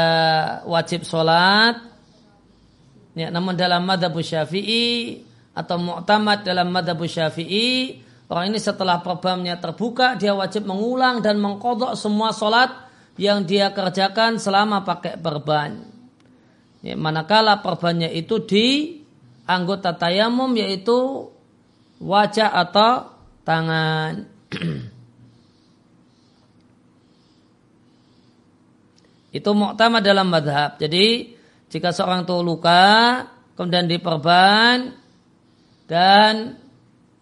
wajib sholat. Ya, namun dalam madhab syafi'i atau mu'tamad dalam madhab syafi'i, orang ini setelah perbannya terbuka, dia wajib mengulang dan mengkodok semua sholat yang dia kerjakan selama pakai perban. Ya, manakala perbannya itu di anggota tayamum yaitu wajah atau tangan. itu muqtamad dalam madhab. Jadi jika seorang itu luka kemudian diperban dan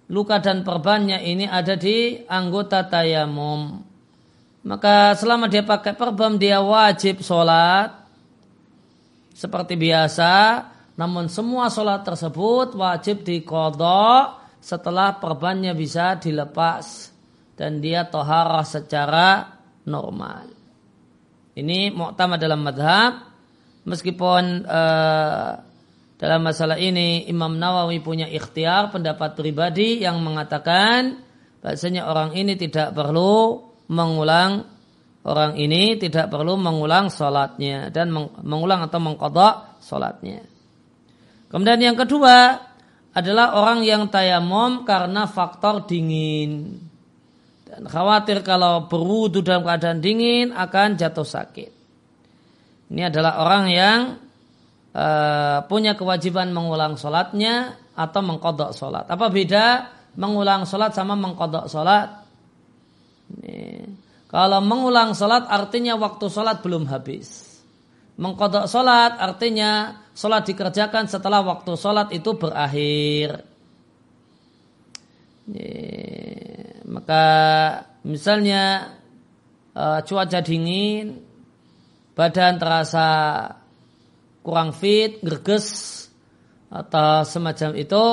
luka dan perbannya ini ada di anggota tayamum. Maka selama dia pakai perban dia wajib sholat seperti biasa namun semua sholat tersebut wajib dikodok setelah perbannya bisa dilepas dan dia toharah secara normal. Ini mu'tamad dalam madhab. Meskipun uh, dalam masalah ini Imam Nawawi punya ikhtiar pendapat pribadi yang mengatakan bahasanya orang ini tidak perlu mengulang orang ini tidak perlu mengulang sholatnya dan mengulang atau mengkodok sholatnya. Kemudian yang kedua adalah orang yang tayamum karena faktor dingin. Dan khawatir kalau berwudu dalam keadaan dingin akan jatuh sakit. Ini adalah orang yang uh, punya kewajiban mengulang sholatnya atau mengkodok sholat. Apa beda mengulang sholat sama mengkodok sholat? Ini. Kalau mengulang sholat artinya waktu sholat belum habis. Mengkodok sholat artinya sholat dikerjakan setelah waktu sholat itu berakhir. Maka misalnya uh, cuaca dingin, badan terasa kurang fit, gerges, atau semacam itu,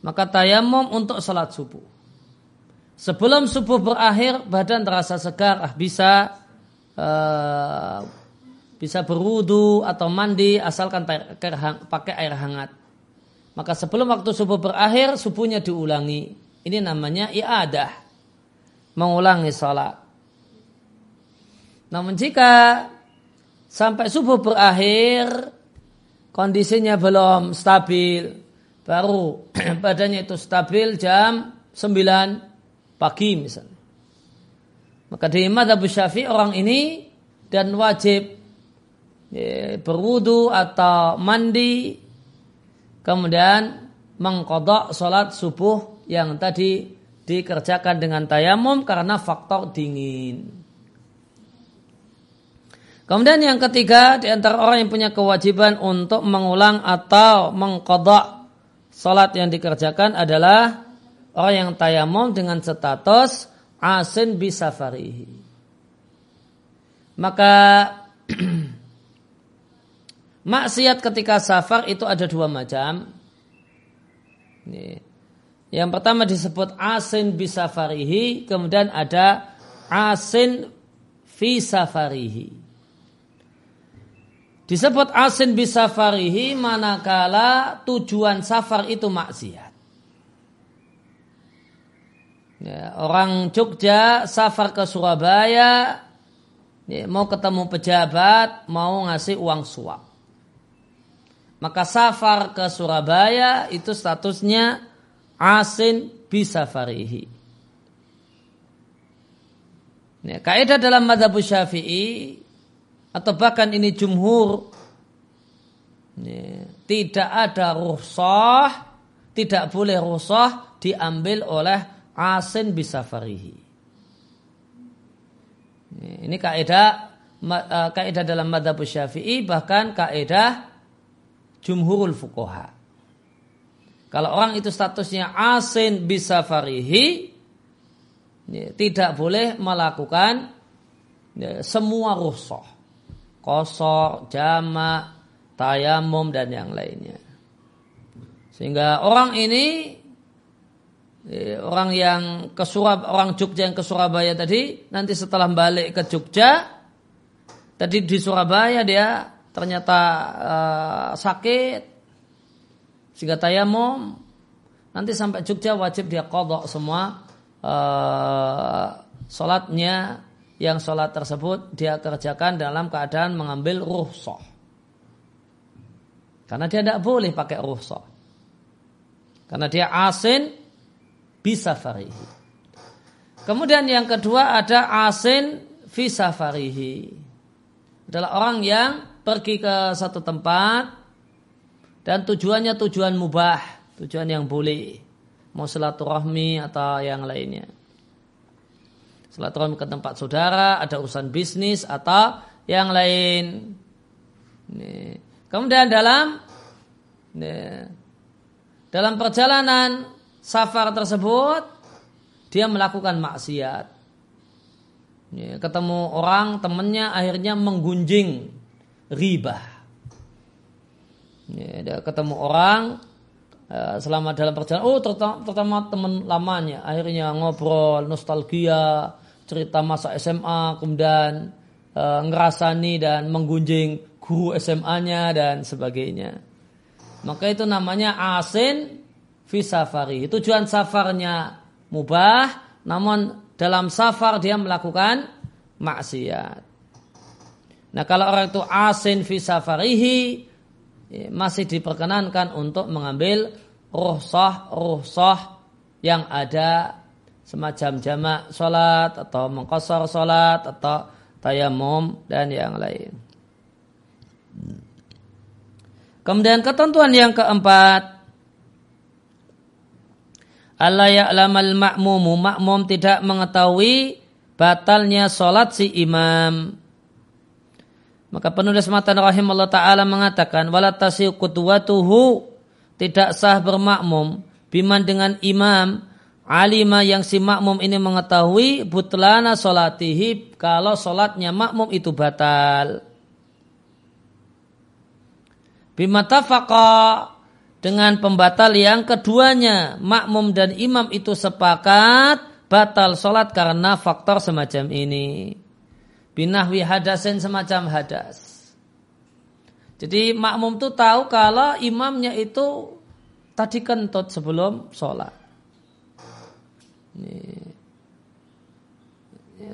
maka tayamum untuk sholat subuh. Sebelum subuh berakhir, badan terasa segar, ah bisa uh, bisa berwudu atau mandi asalkan pakai air hangat. Maka sebelum waktu subuh berakhir, subuhnya diulangi. Ini namanya iadah. Mengulangi sholat. Namun jika sampai subuh berakhir, kondisinya belum stabil, baru badannya itu stabil jam 9 pagi misalnya. Maka di madhab syafi'i orang ini dan wajib Ya, berwudu atau mandi kemudian mengkodok sholat subuh yang tadi dikerjakan dengan tayamum karena faktor dingin. Kemudian yang ketiga di antara orang yang punya kewajiban untuk mengulang atau mengkodok sholat yang dikerjakan adalah orang yang tayamum dengan status asin bisafarihi. Maka Maksiat ketika safar itu ada dua macam. Yang pertama disebut asin bisafarihi, kemudian ada asin fi safarihi. Disebut asin bisafarihi manakala tujuan safar itu maksiat. Ya, orang Jogja safar ke Surabaya ya, mau ketemu pejabat, mau ngasih uang suap. Maka safar ke Surabaya itu statusnya asin bisafarihi. Ya, kaidah dalam madhab syafi'i atau bahkan ini jumhur tidak ada rukhsah, tidak boleh rukhsah diambil oleh asin bisafarihi. Ini kaidah eh, kaidah dalam madhab syafi'i bahkan kaidah jumhurul fukoha. Kalau orang itu statusnya asin bisa farihi, ya, tidak boleh melakukan semua rusoh. Kosor, jamak, tayamum dan yang lainnya. Sehingga orang ini ya, orang yang ke Surab, orang Jogja yang ke Surabaya tadi nanti setelah balik ke Jogja tadi di Surabaya dia ternyata uh, sakit sehingga tayamum nanti sampai Jogja wajib dia kodok semua uh, sholatnya yang sholat tersebut dia kerjakan dalam keadaan mengambil ruhsah. Karena dia tidak boleh pakai ruhsah. Karena dia asin bisa farihi. Kemudian yang kedua ada asin bisa farihi. Adalah orang yang pergi ke satu tempat dan tujuannya tujuan mubah, tujuan yang boleh. Mau silaturahmi atau yang lainnya silaturahmi ke tempat saudara, ada urusan bisnis atau yang lain. Kemudian dalam dalam perjalanan safar tersebut dia melakukan maksiat. Ketemu orang temannya akhirnya menggunjing riba. Ketemu orang eh, selama dalam perjalanan oh terutama teman lamanya akhirnya ngobrol nostalgia cerita masa SMA, kemudian e, ngerasani dan menggunjing guru SMA-nya dan sebagainya. Maka itu namanya asin fi safari. Tujuan safarnya mubah, namun dalam safar dia melakukan maksiat. Nah kalau orang itu asin fi safarihi, ya, masih diperkenankan untuk mengambil ruhsah ruhsah yang ada semacam jamak sholat atau mengkosor sholat atau tayamum dan yang lain. Kemudian ketentuan yang keempat Allah ya'lamal ma'mumu makmum tidak mengetahui batalnya sholat si imam. Maka penulis matan rahimahullah ta'ala mengatakan wala tasiu tidak sah bermakmum biman dengan imam alima yang si makmum ini mengetahui butlana solatihi kalau solatnya makmum itu batal. Bimatafaqa dengan pembatal yang keduanya makmum dan imam itu sepakat batal solat karena faktor semacam ini. Binahwi hadasin semacam hadas. Jadi makmum itu tahu kalau imamnya itu tadi kentut sebelum sholat.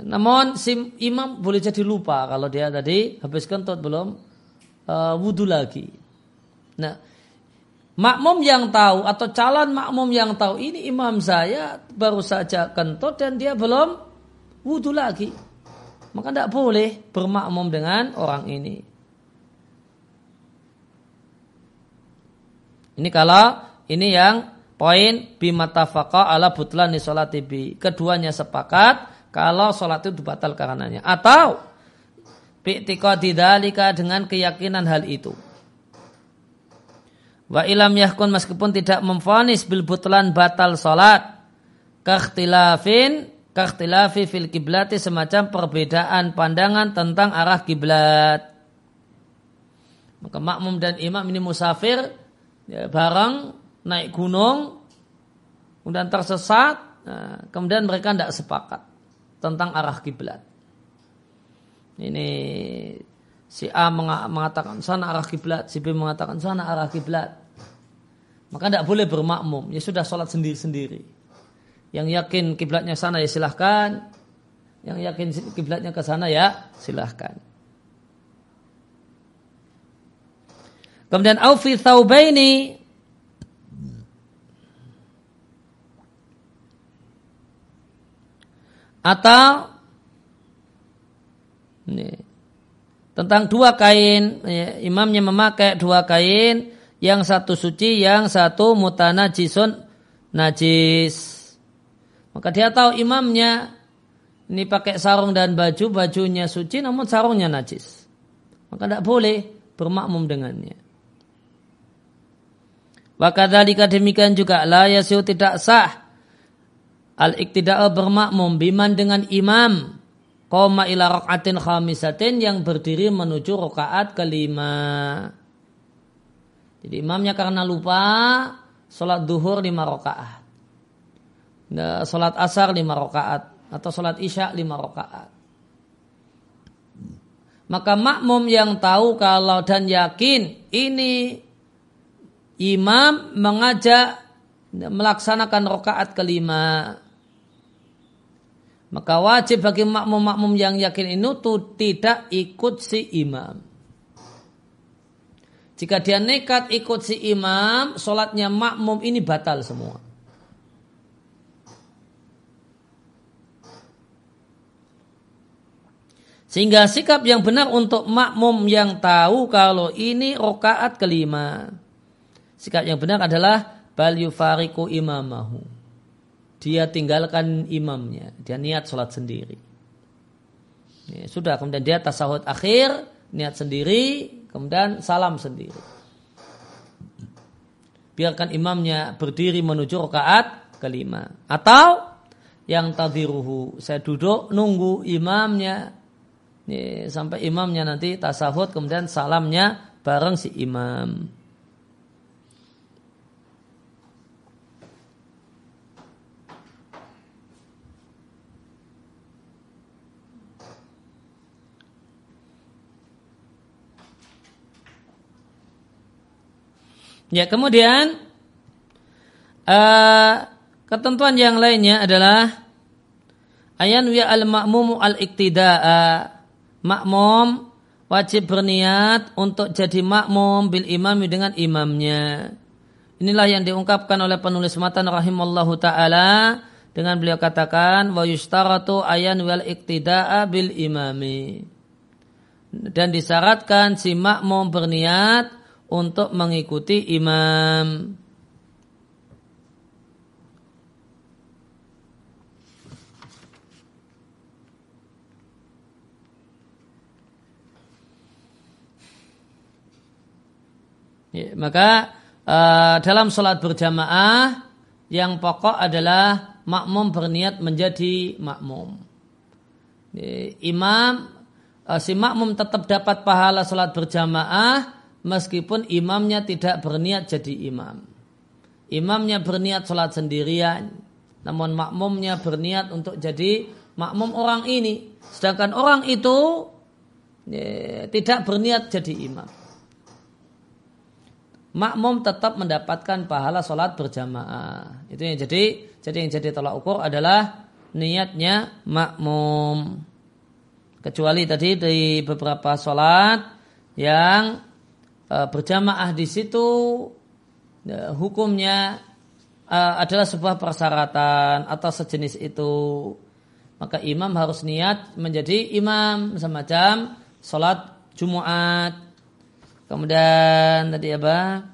Namun si imam boleh jadi lupa kalau dia tadi habis kentut belum uh, wudhu lagi. Nah, makmum yang tahu atau calon makmum yang tahu ini imam saya baru saja kentut dan dia belum wudhu lagi. Maka tidak boleh bermakmum dengan orang ini. Ini kalau ini yang Poin bimatafaqa ala butlani sholati bi. Keduanya sepakat kalau sholat itu batal karenanya. Atau bi'tiqadi dalika dengan keyakinan hal itu. Wa ilam yahkun meskipun tidak memfonis bil butlan batal sholat. Kakhtilafin kakhtilafi fil kiblati semacam perbedaan pandangan tentang arah kiblat. Maka makmum dan imam ini musafir ya, bareng naik gunung, kemudian tersesat, nah, kemudian mereka tidak sepakat tentang arah kiblat. Ini si A mengatakan sana arah kiblat, si B mengatakan sana arah kiblat. Maka tidak boleh bermakmum, ya sudah sholat sendiri-sendiri. Yang yakin kiblatnya sana ya silahkan, yang yakin kiblatnya ke sana ya silahkan. Kemudian aufi thaubaini atau ini, tentang dua kain ya, imamnya memakai dua kain yang satu suci yang satu mutana jisun najis. Maka dia tahu imamnya ini pakai sarung dan baju bajunya suci namun sarungnya najis. Maka tidak boleh bermakmum dengannya. Wakadhalika demikian juga la yasiu tidak sah al-iktida'u bermakmum biman dengan imam koma ila rakaatin khamisatin yang berdiri menuju rakaat kelima. Jadi imamnya karena lupa sholat duhur lima rakaat. Nah, sholat asar lima rakaat atau sholat isya lima rakaat. Maka makmum yang tahu kalau dan yakin ini imam mengajak melaksanakan rakaat kelima maka wajib bagi makmum-makmum yang yakin itu tidak ikut si imam. Jika dia nekat ikut si imam, sholatnya makmum ini batal semua. Sehingga sikap yang benar untuk makmum yang tahu kalau ini rokaat kelima. Sikap yang benar adalah bal yufariku imamahu dia tinggalkan imamnya, dia niat sholat sendiri. Ya, sudah, kemudian dia tasahud akhir, niat sendiri, kemudian salam sendiri. Biarkan imamnya berdiri menuju rakaat kelima. Atau yang tadiruhu, saya duduk nunggu imamnya ya, sampai imamnya nanti tasahud, kemudian salamnya bareng si imam. Ya, kemudian uh, ketentuan yang lainnya adalah ayan ya al makmum al iktidaa makmum wajib berniat untuk jadi makmum bil imami dengan imamnya. Inilah yang diungkapkan oleh penulis matan rahimallahu taala dengan beliau katakan wa yustaratu ayan wal iktidaa bil imami. Dan disyaratkan si makmum berniat untuk mengikuti imam. Ya, maka uh, dalam sholat berjamaah yang pokok adalah makmum berniat menjadi makmum. Ya, imam uh, si makmum tetap dapat pahala sholat berjamaah meskipun imamnya tidak berniat jadi imam. Imamnya berniat sholat sendirian, namun makmumnya berniat untuk jadi makmum orang ini. Sedangkan orang itu ya, tidak berniat jadi imam. Makmum tetap mendapatkan pahala sholat berjamaah. Itu yang jadi, jadi yang jadi tolak ukur adalah niatnya makmum. Kecuali tadi dari beberapa sholat yang berjamaah di situ uh, hukumnya uh, adalah sebuah persyaratan atau sejenis itu. Maka imam harus niat menjadi imam semacam sholat Jumat kemudian tadi apa?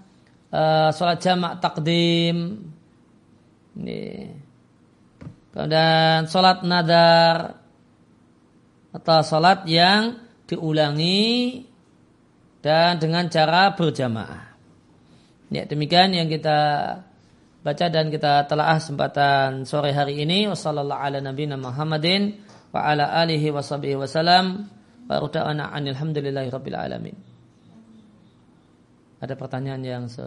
Sholat jamak takdim. Ini. Kemudian sholat nadar. Atau sholat yang diulangi dan dengan cara berjamaah. Ya, demikian yang kita baca dan kita telah kesempatan sore hari ini. Wassalamualaikum warahmatullahi Muhammadin wa ala rabbil alamin. Ada pertanyaan yang se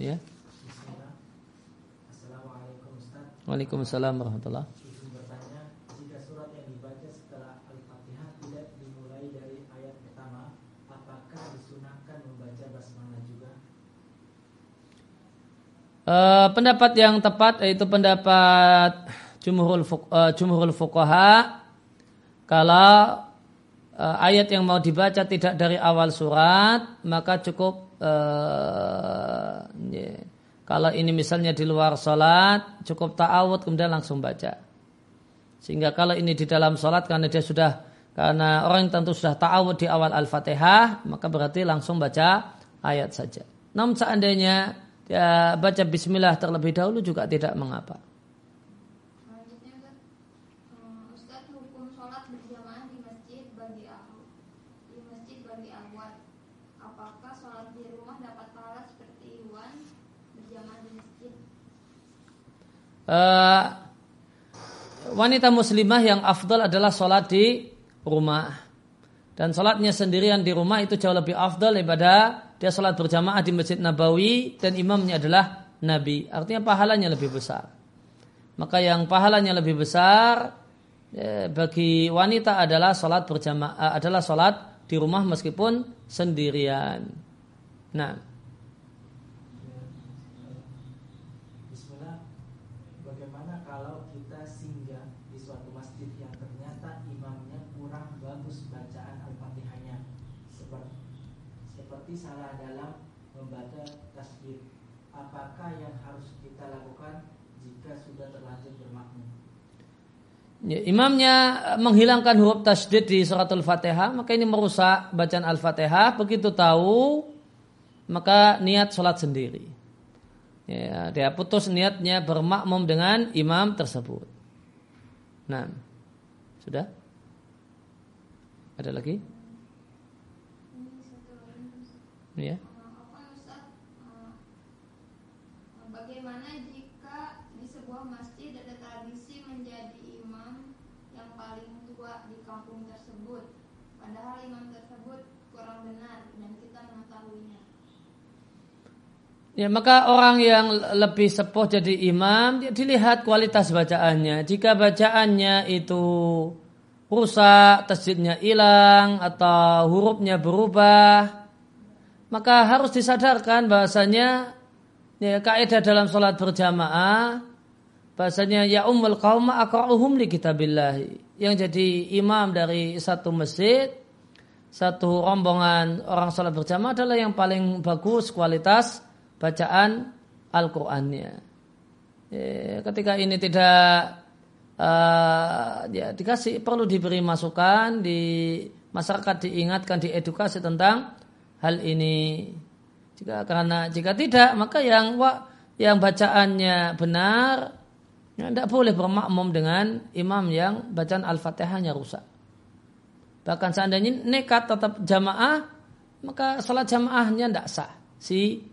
Ya. Waalaikumsalam warahmatullah. bertanya, jika surat yang dibaca setelah Al-Fatihah tidak dimulai dari ayat pertama, apakah disunahkan membaca basmalah juga? Uh, pendapat yang tepat yaitu pendapat jumhurul uh, jumhurul fuqaha kalau uh, ayat yang mau dibaca tidak dari awal surat maka cukup uh, yeah kalau ini misalnya di luar sholat, cukup ta'awud kemudian langsung baca. Sehingga kalau ini di dalam sholat karena dia sudah karena orang tentu sudah ta'awud di awal Al-Fatihah, maka berarti langsung baca ayat saja. Namun seandainya dia baca bismillah terlebih dahulu juga tidak mengapa. apakah sholat di rumah dapat pahala seperti Iwan berjamaah di masjid? Uh, wanita muslimah yang afdal adalah sholat di rumah. Dan sholatnya sendirian di rumah itu jauh lebih afdal daripada dia sholat berjamaah di Masjid Nabawi dan imamnya adalah Nabi. Artinya pahalanya lebih besar. Maka yang pahalanya lebih besar ya, bagi wanita adalah sholat berjamaah adalah sholat di rumah meskipun sendirian. Nah. seperti salah dalam membaca tasbih. Apakah yang harus kita lakukan jika sudah terlanjur bermakmum? Ya, imamnya menghilangkan huruf tasdid di suratul fatihah maka ini merusak bacaan al-fatihah. Begitu tahu maka niat sholat sendiri. Ya, dia putus niatnya bermakmum dengan imam tersebut. Nah sudah? Ada lagi? Ya. Bagaimana jika di sebuah masjid ada tradisi menjadi imam yang paling tua di kampung tersebut, padahal imam tersebut kurang benar dan kita mengetahuinya? Ya, maka orang yang lebih sepuh jadi imam, dilihat kualitas bacaannya. Jika bacaannya itu rusak, tasjidnya hilang, atau hurufnya berubah, maka harus disadarkan bahasanya ya, kaidah dalam sholat berjamaah bahasanya ya ummul qaum aqra'uhum li kitabillah yang jadi imam dari satu masjid satu rombongan orang sholat berjamaah adalah yang paling bagus kualitas bacaan Al-Qur'annya. Ya, ketika ini tidak uh, ya dikasih perlu diberi masukan di masyarakat diingatkan diedukasi tentang hal ini. Jika karena jika tidak maka yang yang bacaannya benar ya, tidak boleh bermakmum dengan imam yang bacaan al-fatihahnya rusak. Bahkan seandainya nekat tetap jamaah maka salat jamaahnya tidak sah. Si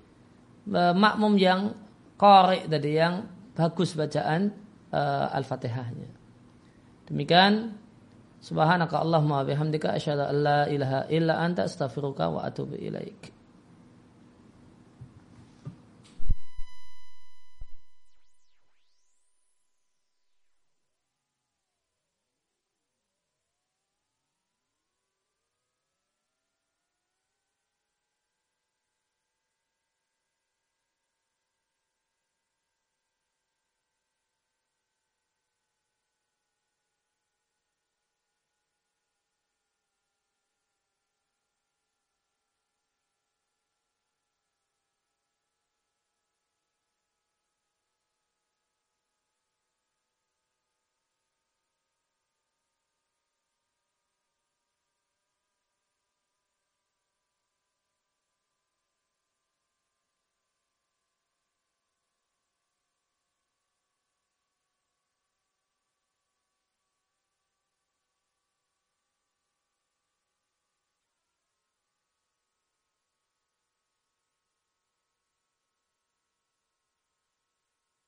e, makmum yang korek tadi yang bagus bacaan uh, al-fatihahnya. Demikian Subhanaka Allahumma bihamdika asyhadu an la ilaha illa anta astaghfiruka wa atubu ilaik.